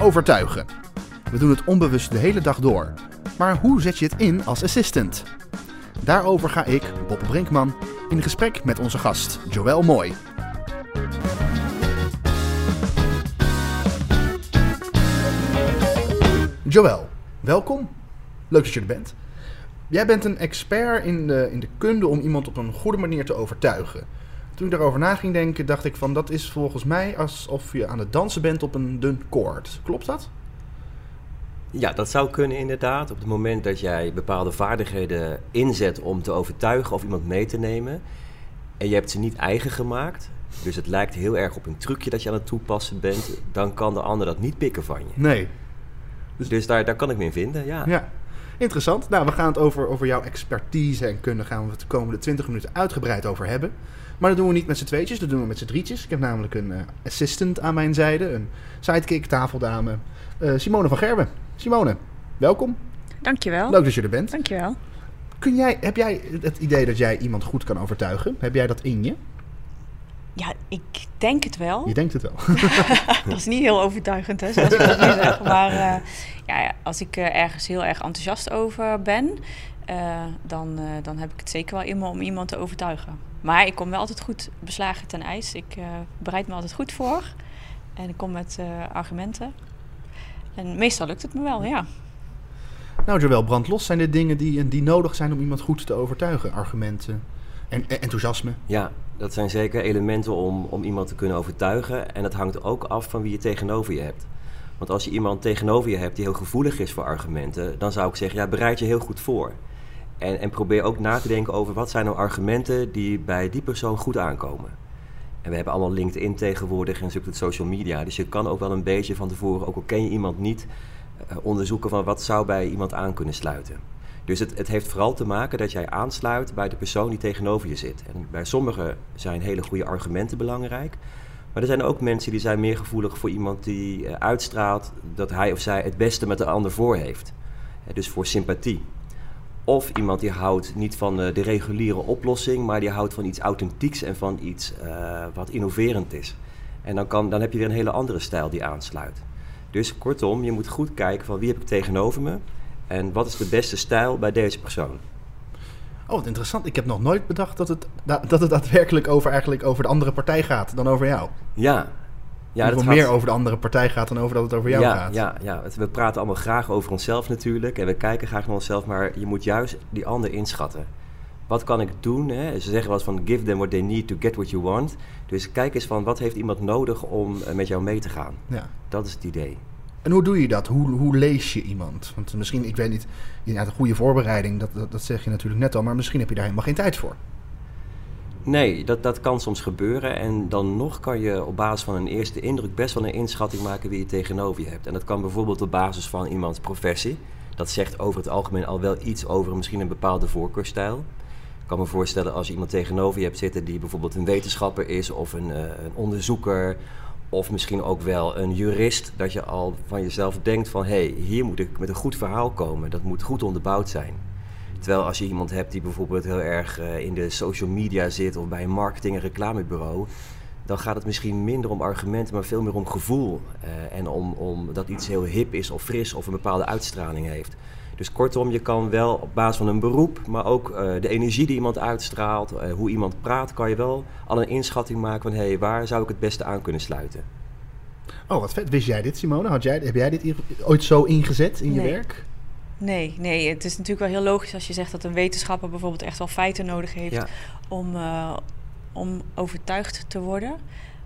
Overtuigen. We doen het onbewust de hele dag door. Maar hoe zet je het in als assistant? Daarover ga ik, Bob Brinkman, in gesprek met onze gast, Joël Mooi. Joël, welkom. Leuk dat je er bent. Jij bent een expert in de, in de kunde om iemand op een goede manier te overtuigen. Toen ik daarover na ging denken, dacht ik van dat is volgens mij alsof je aan het dansen bent op een dun koord. Klopt dat? Ja, dat zou kunnen inderdaad. Op het moment dat jij bepaalde vaardigheden inzet om te overtuigen of iemand mee te nemen. En je hebt ze niet eigen gemaakt. Dus het lijkt heel erg op een trucje dat je aan het toepassen bent. Dan kan de ander dat niet pikken van je. Nee. Dus, daar, daar kan ik me in vinden, ja. Ja, interessant. Nou, we gaan het over, over jouw expertise en kunde gaan we het de komende 20 minuten uitgebreid over hebben. Maar dat doen we niet met z'n tweetjes, dat doen we met z'n drietjes. Ik heb namelijk een eh, assistant aan mijn zijde, een sidekick, tafeldame, eh, Simone van Gerben. Simone, welkom. Dankjewel. Leuk dat je er bent. Dankjewel. Kun jij, heb jij het idee dat jij iemand goed kan overtuigen? Heb jij dat in je? Ja, ik denk het wel. Je denkt het wel. dat is niet heel overtuigend, hè, zoals ik dat nu zeg. Maar uh, ja, als ik uh, ergens heel erg enthousiast over ben, uh, dan, dan heb ik het zeker wel in me om iemand te overtuigen. Maar ik kom wel altijd goed beslagen ten ijs. Ik bereid me altijd goed voor. En ik kom met argumenten. En meestal lukt het me wel, ja. Nou, Joël, brandlos zijn dit dingen die, die nodig zijn om iemand goed te overtuigen. Argumenten en, en enthousiasme. Ja, dat zijn zeker elementen om, om iemand te kunnen overtuigen. En dat hangt ook af van wie je tegenover je hebt. Want als je iemand tegenover je hebt die heel gevoelig is voor argumenten, dan zou ik zeggen, ja, bereid je heel goed voor. En, en probeer ook na te denken over wat zijn nou argumenten die bij die persoon goed aankomen. En we hebben allemaal LinkedIn tegenwoordig en het social media. Dus je kan ook wel een beetje van tevoren, ook al ken je iemand niet, onderzoeken van wat zou bij iemand aan kunnen sluiten. Dus het, het, heeft vooral te maken dat jij aansluit bij de persoon die tegenover je zit. En bij sommigen zijn hele goede argumenten belangrijk. Maar er zijn ook mensen die zijn meer gevoelig voor iemand die uitstraalt dat hij of zij het beste met de ander voor heeft. Dus voor sympathie. Of iemand die houdt niet van de reguliere oplossing, maar die houdt van iets authentieks en van iets uh, wat innoverend is. En dan, kan, dan heb je weer een hele andere stijl die aansluit. Dus kortom, je moet goed kijken van wie heb ik tegenover me en wat is de beste stijl bij deze persoon. Oh, wat interessant. Ik heb nog nooit bedacht dat het, dat het daadwerkelijk over, eigenlijk over de andere partij gaat dan over jou. Ja. ja dat meer over de andere partij gaat dan over dat het over jou ja, gaat. Ja, ja, we praten allemaal graag over onszelf natuurlijk. En we kijken graag naar onszelf. Maar je moet juist die ander inschatten. Wat kan ik doen? Hè? Ze zeggen wel eens van give them what they need to get what you want. Dus kijk eens van wat heeft iemand nodig om met jou mee te gaan. Ja. Dat is het idee. En hoe doe je dat? Hoe, hoe lees je iemand? Want misschien, ik weet niet, had een goede voorbereiding, dat, dat, zeg je natuurlijk net al, maar misschien heb je daar helemaal geen tijd voor. Nee, dat, dat kan soms gebeuren. En dan nog kan je op basis van een eerste indruk best wel een inschatting maken wie je tegenover je hebt. En dat kan bijvoorbeeld op basis van iemands professie. Dat zegt over het algemeen al wel iets over misschien een bepaalde voorkeurstijl. Ik kan me voorstellen als je iemand tegenover je hebt zitten die bijvoorbeeld een wetenschapper is of een, uh, een onderzoeker of misschien ook wel een jurist, dat je al van jezelf denkt van... hé, hey, hier moet ik met een goed verhaal komen, dat moet goed onderbouwd zijn. Terwijl als je iemand hebt die bijvoorbeeld heel erg uh, in de social media zit... of bij een marketing- en reclamebureau... dan gaat het misschien minder om argumenten, maar veel meer om gevoel. Uh, en om, om dat iets heel hip is of fris of een bepaalde uitstraling heeft. Dus kortom, je kan wel op basis van een beroep, maar ook uh, de energie die iemand uitstraalt, uh, hoe iemand praat, kan je wel al een inschatting maken van hé, hey, waar zou ik het beste aan kunnen sluiten. Oh, wat vet. Wist jij dit, Simone? Had jij, heb jij dit ooit zo ingezet in nee. je werk? Nee, nee, het is natuurlijk wel heel logisch als je zegt dat een wetenschapper bijvoorbeeld echt wel feiten nodig heeft Ja. om, uh, om overtuigd te worden.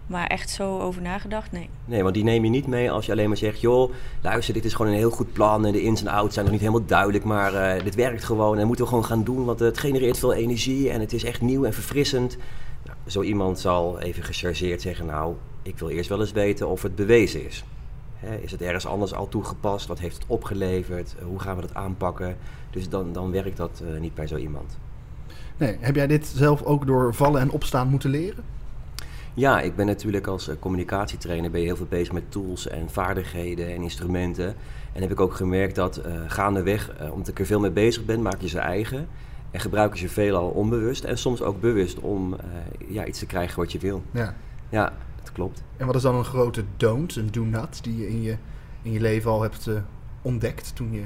Maar echt zo over nagedacht, nee. Nee, want die neem je niet mee als je alleen maar zegt... joh, luister, dit is gewoon een heel goed plan... en de ins en outs zijn nog niet helemaal duidelijk... maar uh, dit werkt gewoon en moeten we gewoon gaan doen... want het genereert veel energie en het is echt nieuw en verfrissend. Nou, zo iemand zal even gechargeerd zeggen... nou, ik wil eerst wel eens weten of het bewezen is. Hè, is het ergens anders al toegepast? Wat heeft het opgeleverd? Hoe gaan we dat aanpakken? Dus dan, dan werkt dat uh, niet bij zo iemand. Nee, heb jij dit zelf ook door vallen en opstaan moeten leren? Ja, ik ben natuurlijk als uh, communicatietrainer ben je heel veel bezig met tools en vaardigheden en instrumenten. En heb ik ook gemerkt dat uh, gaandeweg, uh, omdat ik er veel mee bezig ben, maak je ze eigen. En gebruiken ze veelal onbewust en soms ook bewust om ja, iets te krijgen wat je wil. Ja. ja, dat klopt. En wat is dan een grote don't, een do-not, die je in je, in je leven al hebt ontdekt toen je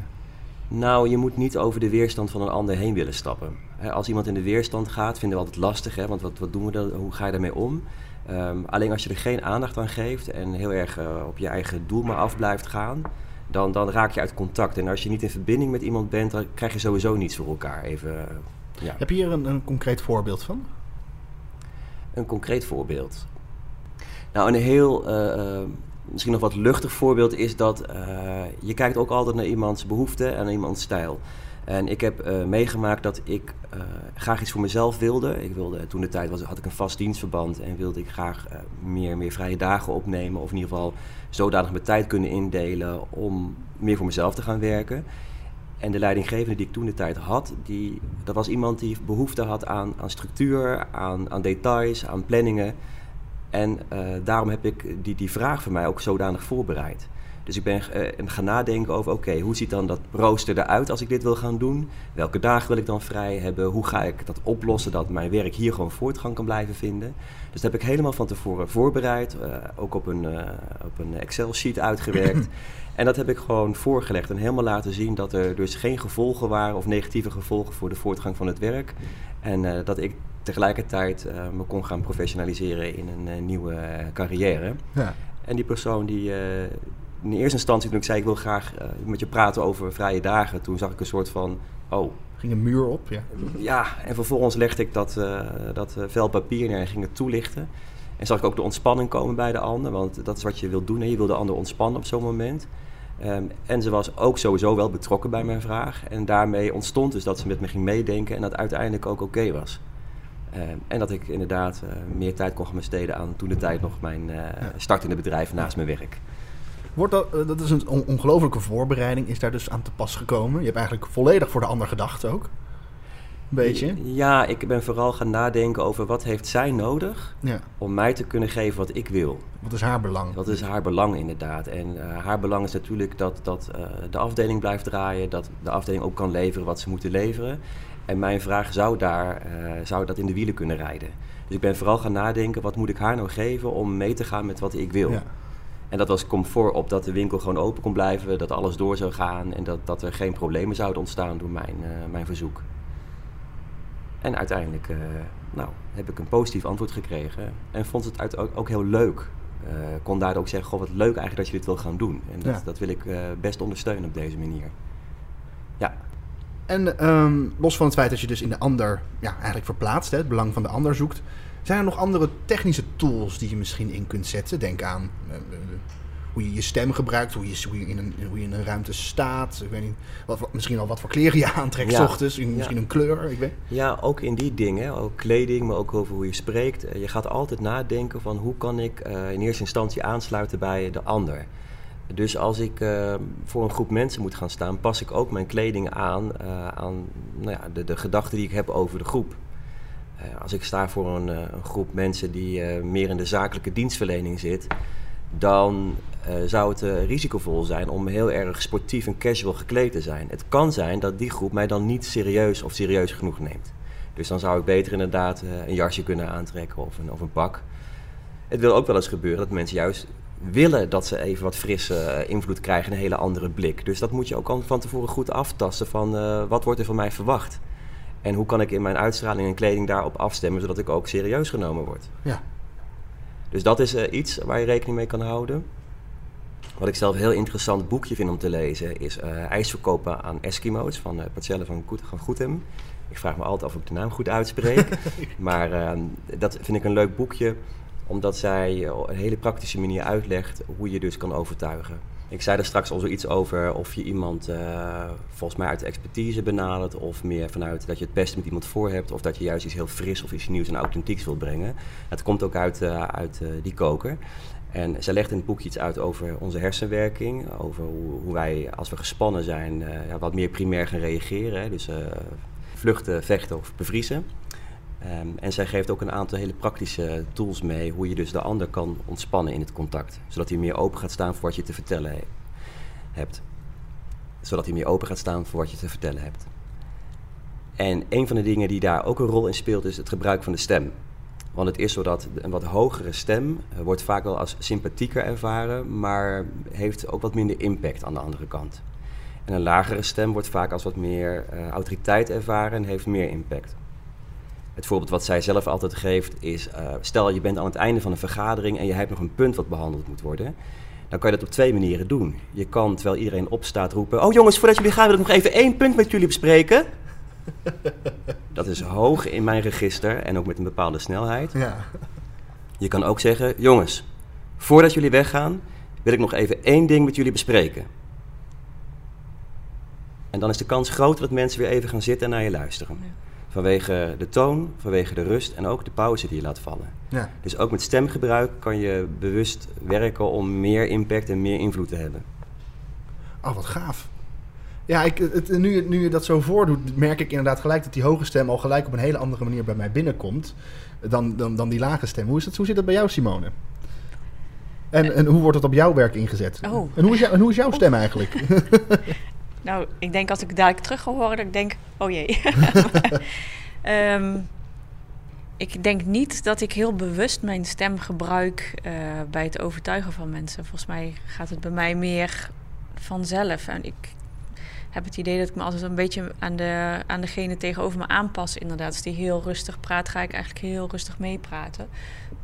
nou, je moet niet over de weerstand van een ander heen willen stappen. Als iemand in de weerstand gaat, vinden we altijd lastig, hè? want wat, wat doen we dan? Hoe ga je daarmee om? Ehm, alleen als je er geen aandacht aan geeft en heel erg uh, op je eigen doel maar af blijft gaan, dan, dan raak je uit contact. En als je niet in verbinding met iemand bent, dan krijg je sowieso niets voor elkaar. Even, uh, ja. Heb je hier een, een concreet voorbeeld van? Een concreet voorbeeld. Nou, een heel uh, misschien nog wat luchtig voorbeeld is dat uh, je kijkt ook altijd naar iemands behoeften en iemands stijl. En ik heb uh, meegemaakt dat ik uh, graag iets voor mezelf wilde. Ik wilde toen de tijd was, had ik een vast dienstverband en wilde ik graag meer, meer vrije dagen opnemen. Of in ieder geval zodanig mijn tijd kunnen indelen om meer voor mezelf te gaan werken. En de leidinggevende die ik toen de tijd had, die, dat was iemand die behoefte had aan, aan structuur, aan, aan details, aan planningen. En daarom heb ik die, die vraag voor mij ook zodanig voorbereid. Dus ik ben uh, gaan nadenken over, oké, hoe ziet dan dat rooster eruit als ik dit wil gaan doen? Welke dagen wil ik dan vrij hebben? Hoe ga ik dat oplossen dat mijn werk hier gewoon voortgang kan blijven vinden? Dus dat heb ik helemaal van tevoren voorbereid, uh, ook op een, op een Excel-sheet uitgewerkt. en dat heb ik gewoon voorgelegd en helemaal laten zien dat er dus geen gevolgen waren of negatieve gevolgen voor de voortgang van het werk. En dat ik tegelijkertijd me kon gaan professionaliseren in een nieuwe carrière. Ja. En die persoon die in de eerste instantie toen ik zei ik wil graag met je praten over vrije dagen, toen zag ik een soort van, oh. Ging een muur op, ja. Ja, en vervolgens legde ik dat, dat vel papier neer en ging het toelichten. En zag ik ook de ontspanning komen bij de ander, want dat is wat je wilt doen. Hè? Je wil de ander ontspannen op zo'n moment. Um, en ze was ook sowieso wel betrokken bij mijn vraag. En daarmee ontstond dus dat ze met me ging meedenken en dat uiteindelijk ook oké okay was. Uh, en dat ik inderdaad uh, meer tijd kon gaan besteden aan toen de tijd nog mijn uh, start in het bedrijf naast mijn werk. Wordt dat, dat is een on ongelofelijke voorbereiding, is daar dus aan te pas gekomen. Je hebt eigenlijk volledig voor de ander gedacht ook. Een beetje. Ja, ik ben vooral gaan nadenken over wat heeft zij nodig ja. om mij te kunnen geven wat ik wil. Wat is haar belang? Wat is haar belang inderdaad. En haar belang is natuurlijk dat, dat de afdeling blijft draaien, dat de afdeling ook kan leveren wat ze moeten leveren. En mijn vraag zou, daar, uh, zou dat in de wielen kunnen rijden. Dus ik ben vooral gaan nadenken, wat moet ik haar nou geven om mee te gaan met wat ik wil. Ja. En dat was comfort op dat de winkel gewoon open kon blijven, dat alles door zou gaan en dat, dat er geen problemen zouden ontstaan door mijn, uh, mijn verzoek. En uiteindelijk uh, nou, heb ik een positief antwoord gekregen en vond het uit ook, ook heel leuk. kon daardoor ook zeggen, goh, wat leuk eigenlijk dat je dit wil gaan doen. En dat, ja. dat wil ik best ondersteunen op deze manier. Ja. En um, los van het feit dat je dus in de ander ja, eigenlijk verplaatst, hè, het belang van de ander zoekt, zijn er nog andere technische tools die je misschien in kunt zetten? Denk aan uh, hoe je je stem gebruikt, hoe je, hoe je, in, een, hoe je in een ruimte staat. Ik weet niet, wat, misschien al wat voor kleren je aantrekt ja. ochtends, misschien ja. een kleur. Ik weet. Ja, ook in die dingen, ook kleding, maar ook over hoe je spreekt. Je gaat altijd nadenken van hoe kan ik uh, in eerste instantie aansluiten bij de ander. Dus als ik uh, voor een groep mensen moet gaan staan, pas ik ook mijn kleding aan uh, aan nou ja, de, de gedachten die ik heb over de groep. Uh, als ik sta voor een, een groep mensen die meer in de zakelijke dienstverlening zit, dan zou het risicovol zijn om heel erg sportief en casual gekleed te zijn. Het kan zijn dat die groep mij dan niet serieus of serieus genoeg neemt. Dus dan zou ik beter inderdaad een jasje kunnen aantrekken of een, of een pak. Het wil ook wel eens gebeuren dat mensen juist willen dat ze even wat frisse invloed krijgen, een hele andere blik. Dus dat moet je ook van tevoren goed aftasten van wat wordt er van mij verwacht. En hoe kan ik in mijn uitstraling en kleding daarop afstemmen, zodat ik ook serieus genomen word. Ja. Dus dat is uh, iets waar je rekening mee kan houden. Wat ik zelf een heel interessant boekje vind om te lezen, is uh, IJsverkopen aan Eskimo's van uh, Parcelle van, Goed, van. Ik vraag me altijd af of ik de naam goed uitspreek. maar dat vind ik een leuk boekje omdat zij op een hele praktische manier uitlegt hoe je dus kan overtuigen. Ik zei er straks al zoiets over of je iemand uh, volgens mij uit expertise benadert of meer vanuit dat je het beste met iemand voor hebt of dat je juist iets heel fris of iets nieuws en authentieks wilt brengen. Het komt ook uit, uh, uit uh, die koker. En zij legt in het boekje iets uit over onze hersenwerking, over hoe, hoe wij als we gespannen zijn wat meer primair gaan reageren. Dus vluchten, vechten of bevriezen. Um, en zij geeft ook een aantal hele praktische tools mee hoe je dus de ander kan ontspannen in het contact. Zodat hij meer open gaat staan voor wat je te vertellen he hebt. Zodat hij meer open gaat staan voor wat je te vertellen hebt. En een van de dingen die daar ook een rol in speelt is het gebruik van de stem. Want het is zo dat een wat hogere stem eh, wordt vaak wel als sympathieker ervaren, maar heeft ook wat minder impact aan de andere kant. En een lagere stem wordt vaak als wat meer uh, autoriteit ervaren en heeft meer impact. Het voorbeeld wat zij zelf altijd geeft is: uh, stel je bent aan het einde van een vergadering en je hebt nog een punt wat behandeld moet worden. Dan kan je dat op twee manieren doen. Je kan terwijl iedereen opstaat roepen: Oh jongens, voordat jullie gaan, wil ik nog even één punt met jullie bespreken. Dat is hoog in mijn register en ook met een bepaalde snelheid. Ja. Je kan ook zeggen: Jongens, voordat jullie weggaan, wil ik nog even één ding met jullie bespreken. En dan is de kans groter dat mensen weer even gaan zitten en naar je luisteren. Ja. Vanwege de toon, vanwege de rust en ook de pauze die je laat vallen. ja. Dus ook met stemgebruik kan je bewust werken om meer impact en meer invloed te hebben. Oh, wat gaaf. Ja, ik, het, nu, je- nu je dat zo voordoet, merk ik inderdaad gelijk dat die hoge stem al gelijk op een hele andere manier bij mij binnenkomt dan, dan, dan die lage stem. Hoe, is dat, hoe zit dat bij jou, Simone? En, en hoe wordt dat op jouw werk ingezet? Oh. En, hoe is jou, en hoe is jouw stem eigenlijk? Nou, ik denk als ik dadelijk terug ga horen, dat ik denk, oh jee. Ehm, ik denk niet dat ik heel bewust mijn stem gebruik eh, bij het overtuigen van mensen. Volgens mij gaat het bij mij meer vanzelf. En ik heb het idee dat ik me altijd een beetje aan, de, aan degene tegenover me aanpas. Inderdaad, als die heel rustig praat, ga ik eigenlijk heel rustig meepraten.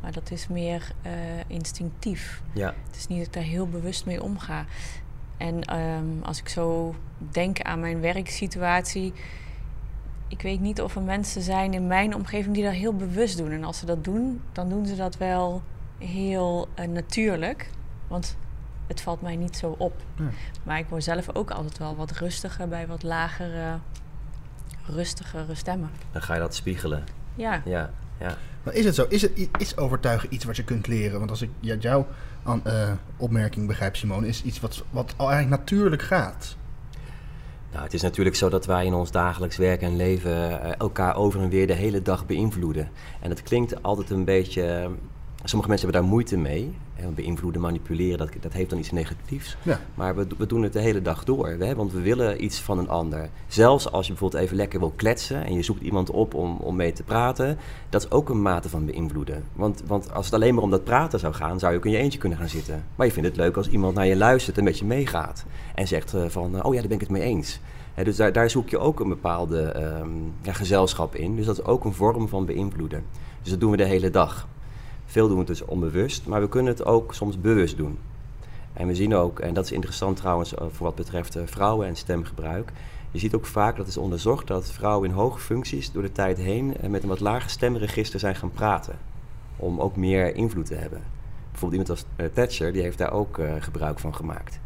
Maar dat is meer eh, instinctief. Ja, Het is niet dat ik daar heel bewust mee omga. En ehm, als ik zo denk aan mijn werksituatie. Ik weet niet of er mensen zijn in mijn omgeving die dat heel bewust doen. En als ze dat doen, dan doen ze dat wel heel eh, natuurlijk. Want het valt mij niet zo op. Ja. Maar ik word zelf ook altijd wel wat rustiger bij wat lagere, rustigere stemmen. dan ga je dat spiegelen. Ja, Ja, ja. Maar is het zo? Is, het, is overtuigen iets wat je kunt leren? Want als ik jouw aan, eh, opmerking begrijp, Simone, is iets wat, wat al eigenlijk natuurlijk gaat. Nou, het is natuurlijk zo dat wij in ons dagelijks werk en leven eh, elkaar over en weer de hele dag beïnvloeden. En het klinkt altijd een beetje. Sommige mensen hebben daar moeite mee. Hè, beïnvloeden, manipuleren, dat, dat heeft dan iets negatiefs. Ja. Maar we, we doen het de hele dag door. Hè? Want we willen iets van een ander. Zelfs als je bijvoorbeeld even lekker wil kletsen en je zoekt iemand op om, om mee te praten. Dat is ook een mate van beïnvloeden. Want, want als het alleen maar om dat praten zou gaan, zou je ook in je eentje kunnen gaan zitten. Maar je vindt het leuk als iemand naar je luistert en met je meegaat. En zegt eh, van, eh, oh ja, daar ben ik het mee eens. Dus daar, daar zoek je ook een bepaalde ehm, ja, gezelschap in. Dus dat is ook een vorm van beïnvloeden. Dus dat doen we de hele dag. Veel doen we het dus onbewust, maar we kunnen het ook soms bewust doen. En we zien ook, en dat is interessant trouwens eh, voor wat betreft eh, vrouwen en stemgebruik. Je ziet ook vaak, dat is onderzocht, dat vrouwen in hoge functies door de tijd heen eh, met een wat lager stemregister zijn gaan praten. Om ook meer invloed te hebben. Bijvoorbeeld iemand als Thatcher, die heeft daar ook gebruik van gemaakt.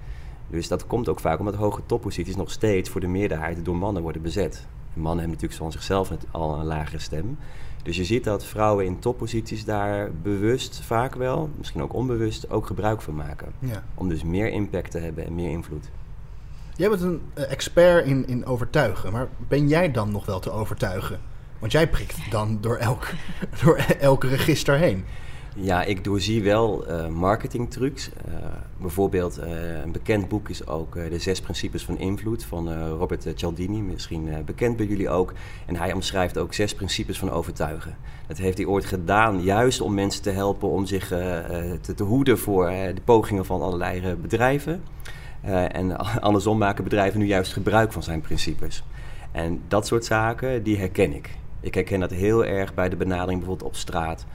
Dus dat komt ook vaak omdat hoge topposities nog steeds voor de meerderheid door mannen worden bezet. En mannen hebben natuurlijk van zichzelf al een lagere stem. Dus je ziet dat vrouwen in topposities daar bewust vaak wel, misschien ook onbewust, ook gebruik van maken. Ja. Om dus meer impact te hebben en meer invloed. Jij bent een eh, expert in, in overtuigen, maar ben jij dan nog wel te overtuigen? Want jij prikt dan door elk, door elk register heen. Ja, ik doorzie wel eh marketingtrucs. Eh, bijvoorbeeld, eh, een bekend boek is ook De Zes Principes van Invloed van Robert Cialdini. Misschien bekend bij jullie ook. En hij omschrijft ook zes principes van overtuigen. Dat heeft hij ooit gedaan, juist om mensen te helpen om zich te, te hoeden voor de pogingen van allerlei bedrijven. En andersom maken bedrijven nu juist gebruik van zijn principes. En dat soort zaken, die herken ik. Ik herken dat heel erg bij de benadering bijvoorbeeld op straat.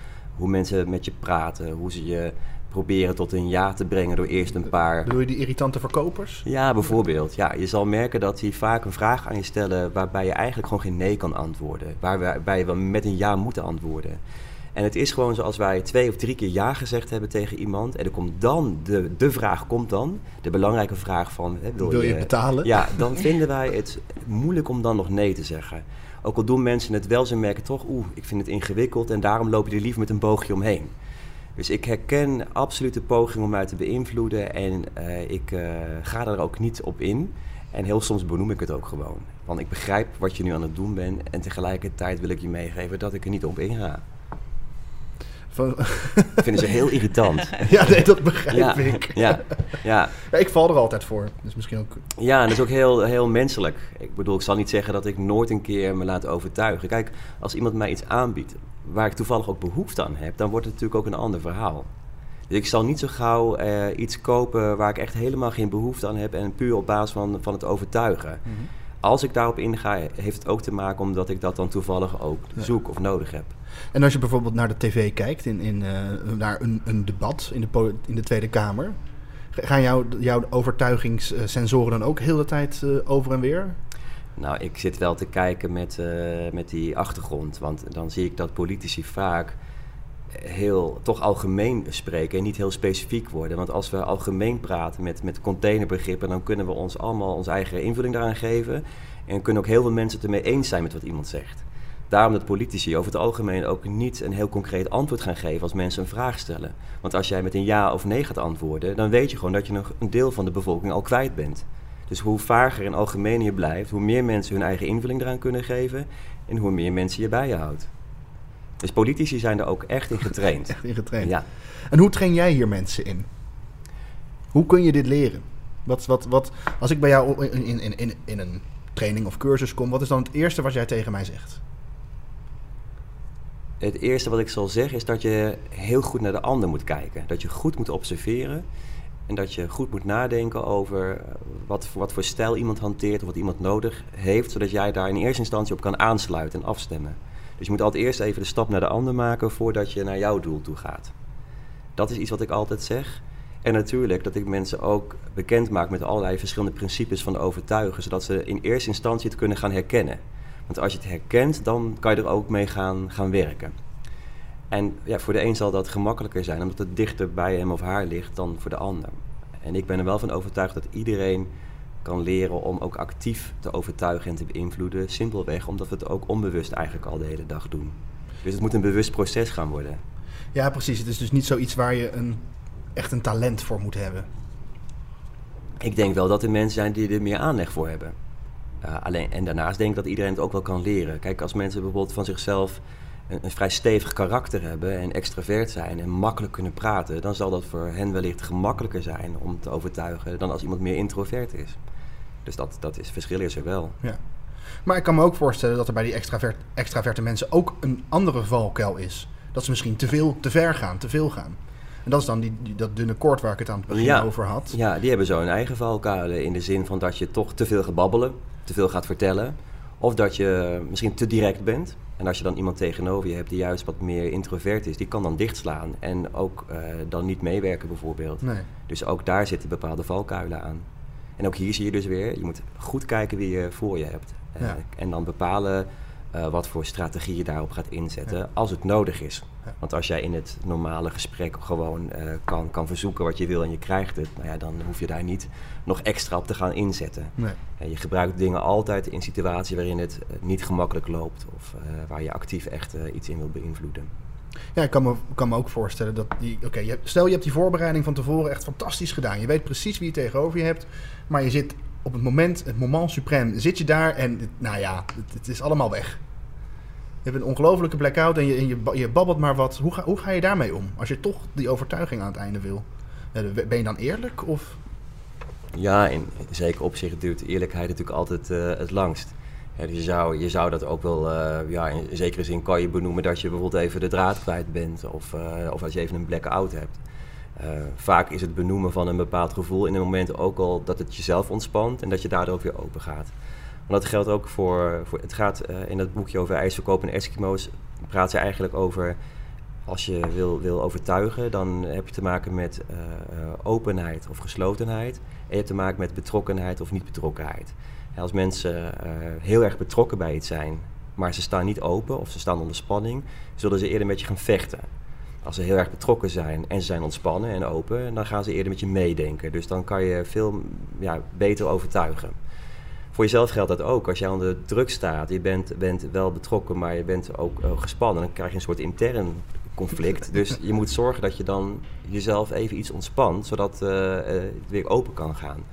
Hoe mensen met je praten, hoe ze je proberen tot een ja te brengen door eerst een paar... Bedoel je die irritante verkopers? Ja, bijvoorbeeld. Ja, je zal merken dat die vaak een vraag aan je stellen waarbij je eigenlijk gewoon geen nee kan antwoorden. Waarbij je wel met een ja moet antwoorden. En het is gewoon zoals wij twee of drie keer ja gezegd hebben tegen iemand. En er komt dan, de, de vraag komt dan, de belangrijke vraag van... Hè, Wil je betalen? Ja, dan vinden wij het moeilijk om dan nog nee te zeggen. Ook al doen mensen het wel, ze merken toch, oeh, ik vind het ingewikkeld en daarom loop je er liever met een boogje omheen. Dus ik herken absoluut de poging om mij te beïnvloeden en uh, ik uh, ga er ook niet op in. En heel soms benoem ik het ook gewoon. Want ik begrijp wat je nu aan het doen bent en tegelijkertijd wil ik je meegeven dat ik er niet op inga. Van, Vinden ze heel irritant. ja, nee, dat begrijp ja, ik. ja, ja. Ja, ik val er altijd voor. Dus misschien ook... Ja, en dat is ook heel, heel menselijk. Ik bedoel, ik zal niet zeggen dat ik nooit een keer me laat overtuigen. Kijk, als iemand mij iets aanbiedt waar ik toevallig ook behoefte aan heb, dan wordt het natuurlijk ook een ander verhaal. Dus ik zal niet zo gauw eh, iets kopen waar ik echt helemaal geen behoefte aan heb en puur op basis van, van het overtuigen. Als ik daarop inga, heeft het ook te maken omdat ik dat dan toevallig ook zoek of nodig heb. En als je bijvoorbeeld naar de tv kijkt, in, in, eh, naar een, een debat in de, in de Tweede Kamer... Gaan jouw, jouw overtuigingssensoren dan ook heel de tijd eh, over en weer? Nou, ik zit wel te kijken met, eh, met die achtergrond. Want dan zie ik dat politici vaak heel toch algemeen spreken en niet heel specifiek worden. Want als we algemeen praten met, met containerbegrippen, dan kunnen we ons allemaal onze eigen invulling daaraan geven. En kunnen ook heel veel mensen het ermee eens zijn met wat iemand zegt. Daarom dat politici over het algemeen ook niet een heel concreet antwoord gaan geven als mensen een vraag stellen. Want als jij met een ja of nee gaat antwoorden, dan weet je gewoon dat je nog een deel van de bevolking al kwijt bent. Dus hoe vager en algemeen je blijft, hoe meer mensen hun eigen invulling eraan kunnen geven en hoe meer mensen je bij je houdt. Dus politici zijn er ook echt in getraind. Echt ingetraind. Ja. En hoe train jij hier mensen in? Hoe kun je dit leren? Wat, wat, wat, als ik bij jou in, in, in, in, in een training of cursus kom, wat is dan het eerste wat jij tegen mij zegt? Het eerste wat ik zal zeggen is dat je heel goed naar de ander moet kijken. Dat je goed moet observeren en dat je goed moet nadenken over wat, wat voor stijl iemand hanteert of wat iemand nodig heeft, zodat jij daar in eerste instantie op kan aansluiten en afstemmen. Dus je moet altijd eerst even de stap naar de ander maken voordat je naar jouw doel toe gaat. Dat is iets wat ik altijd zeg. En natuurlijk dat ik mensen ook bekend maak met allerlei verschillende principes van overtuigen, zodat ze in eerste instantie het kunnen gaan herkennen. Want als je het herkent, dan kan je er ook mee gaan, gaan werken. En ja, voor de een zal dat gemakkelijker zijn, omdat het dichter bij hem of haar ligt dan voor de ander. En ik ben er wel van overtuigd dat iedereen kan leren om ook actief te overtuigen en te beïnvloeden. Simpelweg omdat we het ook onbewust eigenlijk al de hele dag doen. Dus het moet een bewust proces gaan worden. Ja, precies. Het is dus niet zoiets waar je een, echt een talent voor moet hebben. Ik denk wel dat er mensen zijn die er meer aanleg voor hebben. Uh, alleen, en daarnaast denk ik dat iedereen het ook wel kan leren. Kijk, als mensen bijvoorbeeld van zichzelf een, een, vrij stevig karakter hebben en extravert zijn en makkelijk kunnen praten, dan zal dat voor hen wellicht gemakkelijker zijn om te overtuigen dan als iemand meer introvert is. Dus dat, dat is, verschil is er wel. Ja. Maar ik kan me ook voorstellen dat er bij die extravert, extraverte mensen ook een andere valkuil is. Dat ze misschien te veel, te ver gaan, te veel gaan. En dat is dan die, die, dat dunne koord waar ik het aan het begin ja, over had. Ja, die hebben zo hun eigen valkuilen in de zin van dat je toch te veel gaat babbelen, te veel gaat vertellen. Of dat je misschien te direct bent. En als je dan iemand tegenover je hebt die juist wat meer introvert is, die kan dan dichtslaan en ook uh, dan niet meewerken bijvoorbeeld. Nee. Dus ook daar zitten bepaalde valkuilen aan. En ook hier zie je dus weer, je moet goed kijken wie je voor je hebt. Uh, Ja. En dan bepalen uh, wat voor strategie je daarop gaat inzetten Ja. als het nodig is. Ja. Want als jij in het normale gesprek gewoon uh, kan, kan verzoeken wat je wil en je krijgt het, nou ja, dan hoef je daar niet nog extra op te gaan inzetten. Nee. Je gebruikt dingen altijd in situaties waarin het niet gemakkelijk loopt of waar je actief echt iets in wil beïnvloeden. Ja, ik kan me, kan me ook voorstellen dat die. Oké, stel je hebt die voorbereiding van tevoren echt fantastisch gedaan. Je weet precies wie je tegenover je hebt. Maar je zit op het moment, het moment suprem, zit je daar en nou ja, het, is allemaal weg. Je hebt een ongelofelijke blackout en je, en je, je babbelt maar wat. Hoe ga, hoe ga je daarmee om? Als je toch die overtuiging aan het einde wil. Ben je dan eerlijk? Of? Ja, in zeker opzicht duurt eerlijkheid natuurlijk altijd uh, het langst. Dus je, zou, je zou dat ook wel, uh, ja, in zekere zin kan je benoemen dat je bijvoorbeeld even de draad kwijt bent of, uh, of als je even een blackout hebt. Uh, vaak is het benoemen van een bepaald gevoel in een moment ook al dat het jezelf ontspant en dat je daardoor weer open gaat. Want dat geldt ook voor, voor het gaat in dat boekje over ijsverkoop en Eskimo's, praat ze eigenlijk over als je wil, wil overtuigen, dan heb je te maken met openheid of geslotenheid. En je hebt te maken met betrokkenheid of niet betrokkenheid. Als mensen uh, heel erg betrokken bij iets zijn, maar ze staan niet open of ze staan onder spanning, zullen ze eerder met je gaan vechten. Als ze heel erg betrokken zijn en ze zijn ontspannen en open, dan gaan ze eerder met je meedenken. Dus dan kan je veel ja, beter overtuigen. Voor jezelf geldt dat ook. Als jij onder druk staat, je bent, bent wel betrokken, maar je bent ook uh, gespannen, dan krijg je een soort intern conflict. Dus je moet zorgen dat je dan jezelf even iets ontspant, zodat uh, het weer open kan gaan.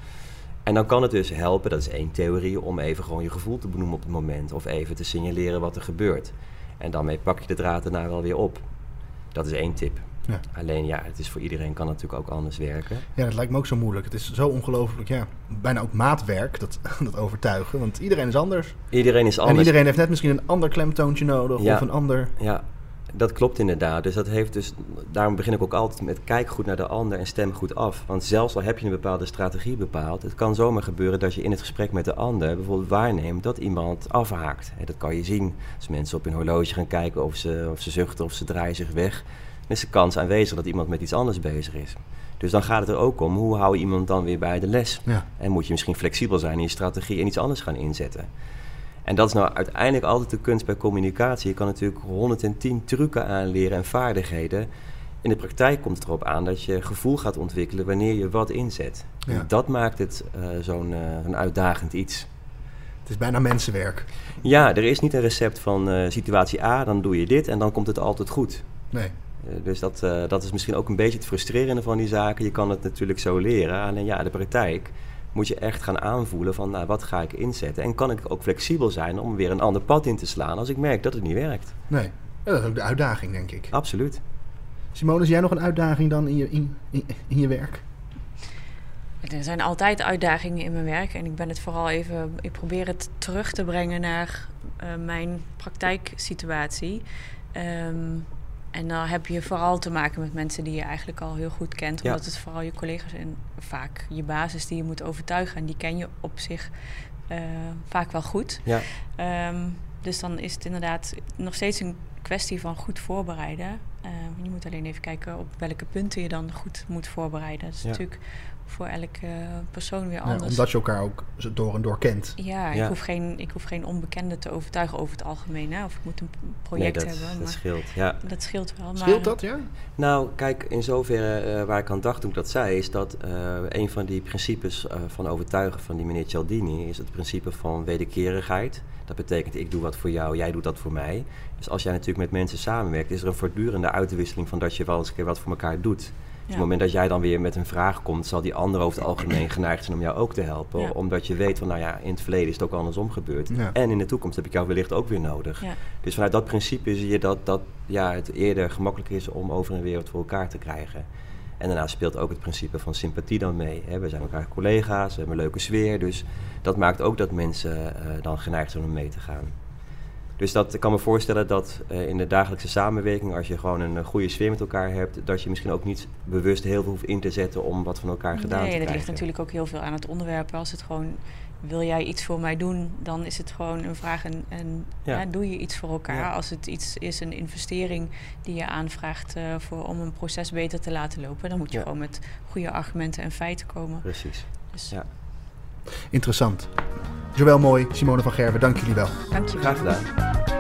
En dan kan het dus helpen, dat is één theorie, om even gewoon je gevoel te benoemen op het moment. Of even te signaleren wat er gebeurt. En daarmee pak je de draad daarna wel weer op. Dat is één tip. Ja. Alleen ja, het is voor iedereen kan natuurlijk ook anders werken. Ja, dat lijkt me ook zo moeilijk. Het is zo ongelooflijk, ja, bijna ook maatwerk, dat, dat overtuigen. Want iedereen is anders. Iedereen is anders. En iedereen heeft net misschien een ander klemtoontje nodig Ja. of een ander... Ja, dat klopt inderdaad. Dus dat heeft dus, daarom begin ik ook altijd met kijk goed naar de ander en stem goed af. Want zelfs al heb je een bepaalde strategie bepaald, het kan zomaar gebeuren dat je in het gesprek met de ander bijvoorbeeld waarneemt dat iemand afhaakt. Dat kan je zien als mensen op hun horloge gaan kijken of ze, of ze zuchten of ze draaien zich weg. Dan is de kans aanwezig dat iemand met iets anders bezig is. Dus dan gaat het er ook om, hoe hou je iemand dan weer bij de les? Ja. En moet je misschien flexibel zijn in je strategie en iets anders gaan inzetten. En dat is nou uiteindelijk altijd de kunst bij communicatie. Je kan natuurlijk 110 trucken aanleren en vaardigheden. In de praktijk komt het erop aan dat je gevoel gaat ontwikkelen wanneer je wat inzet. Ja. Dat maakt het eh, zo'n een uitdagend iets. Het is bijna mensenwerk. Ja, er is niet een recept van eh, situatie A, dan doe je dit en dan komt het altijd goed. Nee. Dus dat, dat is misschien ook een beetje het frustrerende van die zaken. Je kan het natuurlijk zo leren. Alleen ja, de praktijk moet je echt gaan aanvoelen van nou, wat ga ik inzetten. En kan ik ook flexibel zijn om weer een ander pad in te slaan als ik merk dat het niet werkt. Nee. Ja, dat is ook de uitdaging, denk ik. Absoluut. Simone, zie jij nog een uitdaging dan in je, in, in, in je werk? Er zijn altijd uitdagingen in mijn werk en ik ben het vooral even, ik probeer het terug te brengen naar eh, mijn praktijksituatie. Ehm, en dan heb je vooral te maken met mensen die je eigenlijk al heel goed kent, Ja. omdat het vooral je collega's en vaak je basis die je moet overtuigen en die ken je op zich eh, vaak wel goed. Ja, Ehm, dus dan is het inderdaad nog steeds een kwestie van goed voorbereiden. Ehm, je moet alleen even kijken op welke punten je dan goed moet voorbereiden. Dat is Ja. natuurlijk voor elke eh, persoon weer Ja, anders. omdat je elkaar ook door en door kent. Ja, Ja. Ik, hoef geen, ik hoef geen onbekende te overtuigen over het algemeen. Hè? Of ik moet een p- nee, project dat, hebben. dat Maar scheelt. Ja. dat scheelt wel. Scheelt maar, dat, ja? Nou, kijk, in zoverre eh, waar ik aan dacht toen ik dat zei, is dat eh, een van die principes eh, van overtuigen van die meneer Cialdini is het principe van wederkerigheid. Dat betekent, ik doe wat voor jou, jij doet dat voor mij. Dus als jij natuurlijk met mensen samenwerkt, is er een voortdurende uitwisseling van dat je wel eens een keer wat voor elkaar doet. Op het moment dat jij dan weer met een vraag komt, zal die ander over het algemeen geneigd zijn om jou ook te helpen. Ja. Omdat je weet van, nou ja, in het verleden is het ook andersom gebeurd. Ja. En in de toekomst heb ik jou wellicht ook weer nodig. Ja. Dus vanuit dat principe zie je dat, dat ja, het eerder gemakkelijk is om over en weer wat voor elkaar te krijgen. En daarnaast speelt ook het principe van sympathie dan mee. Hè. We zijn elkaar collega's, we hebben een leuke sfeer. Dus dat maakt ook dat mensen eh, dan geneigd zijn om mee te gaan. Dus dat, ik kan me voorstellen dat eh, in de dagelijkse samenwerking, als je gewoon een eh, goede sfeer met elkaar hebt, dat je misschien ook niet bewust heel veel hoeft in te zetten om wat van elkaar gedaan te Nee, dat krijgen. ligt natuurlijk ook heel veel aan het onderwerp. Als het gewoon, wil jij iets voor mij doen, dan is het gewoon een vraag en, en Ja. ja, doe je iets voor elkaar. Ja. Als het iets is, een investering die je aanvraagt eh, voor, om een proces beter te laten lopen, dan moet je gewoon met goede argumenten en feiten komen. Precies. Dus Ja. Interessant. Joël Mooi, Simone van Gerwen, dank jullie wel. dank je. Graag gedaan.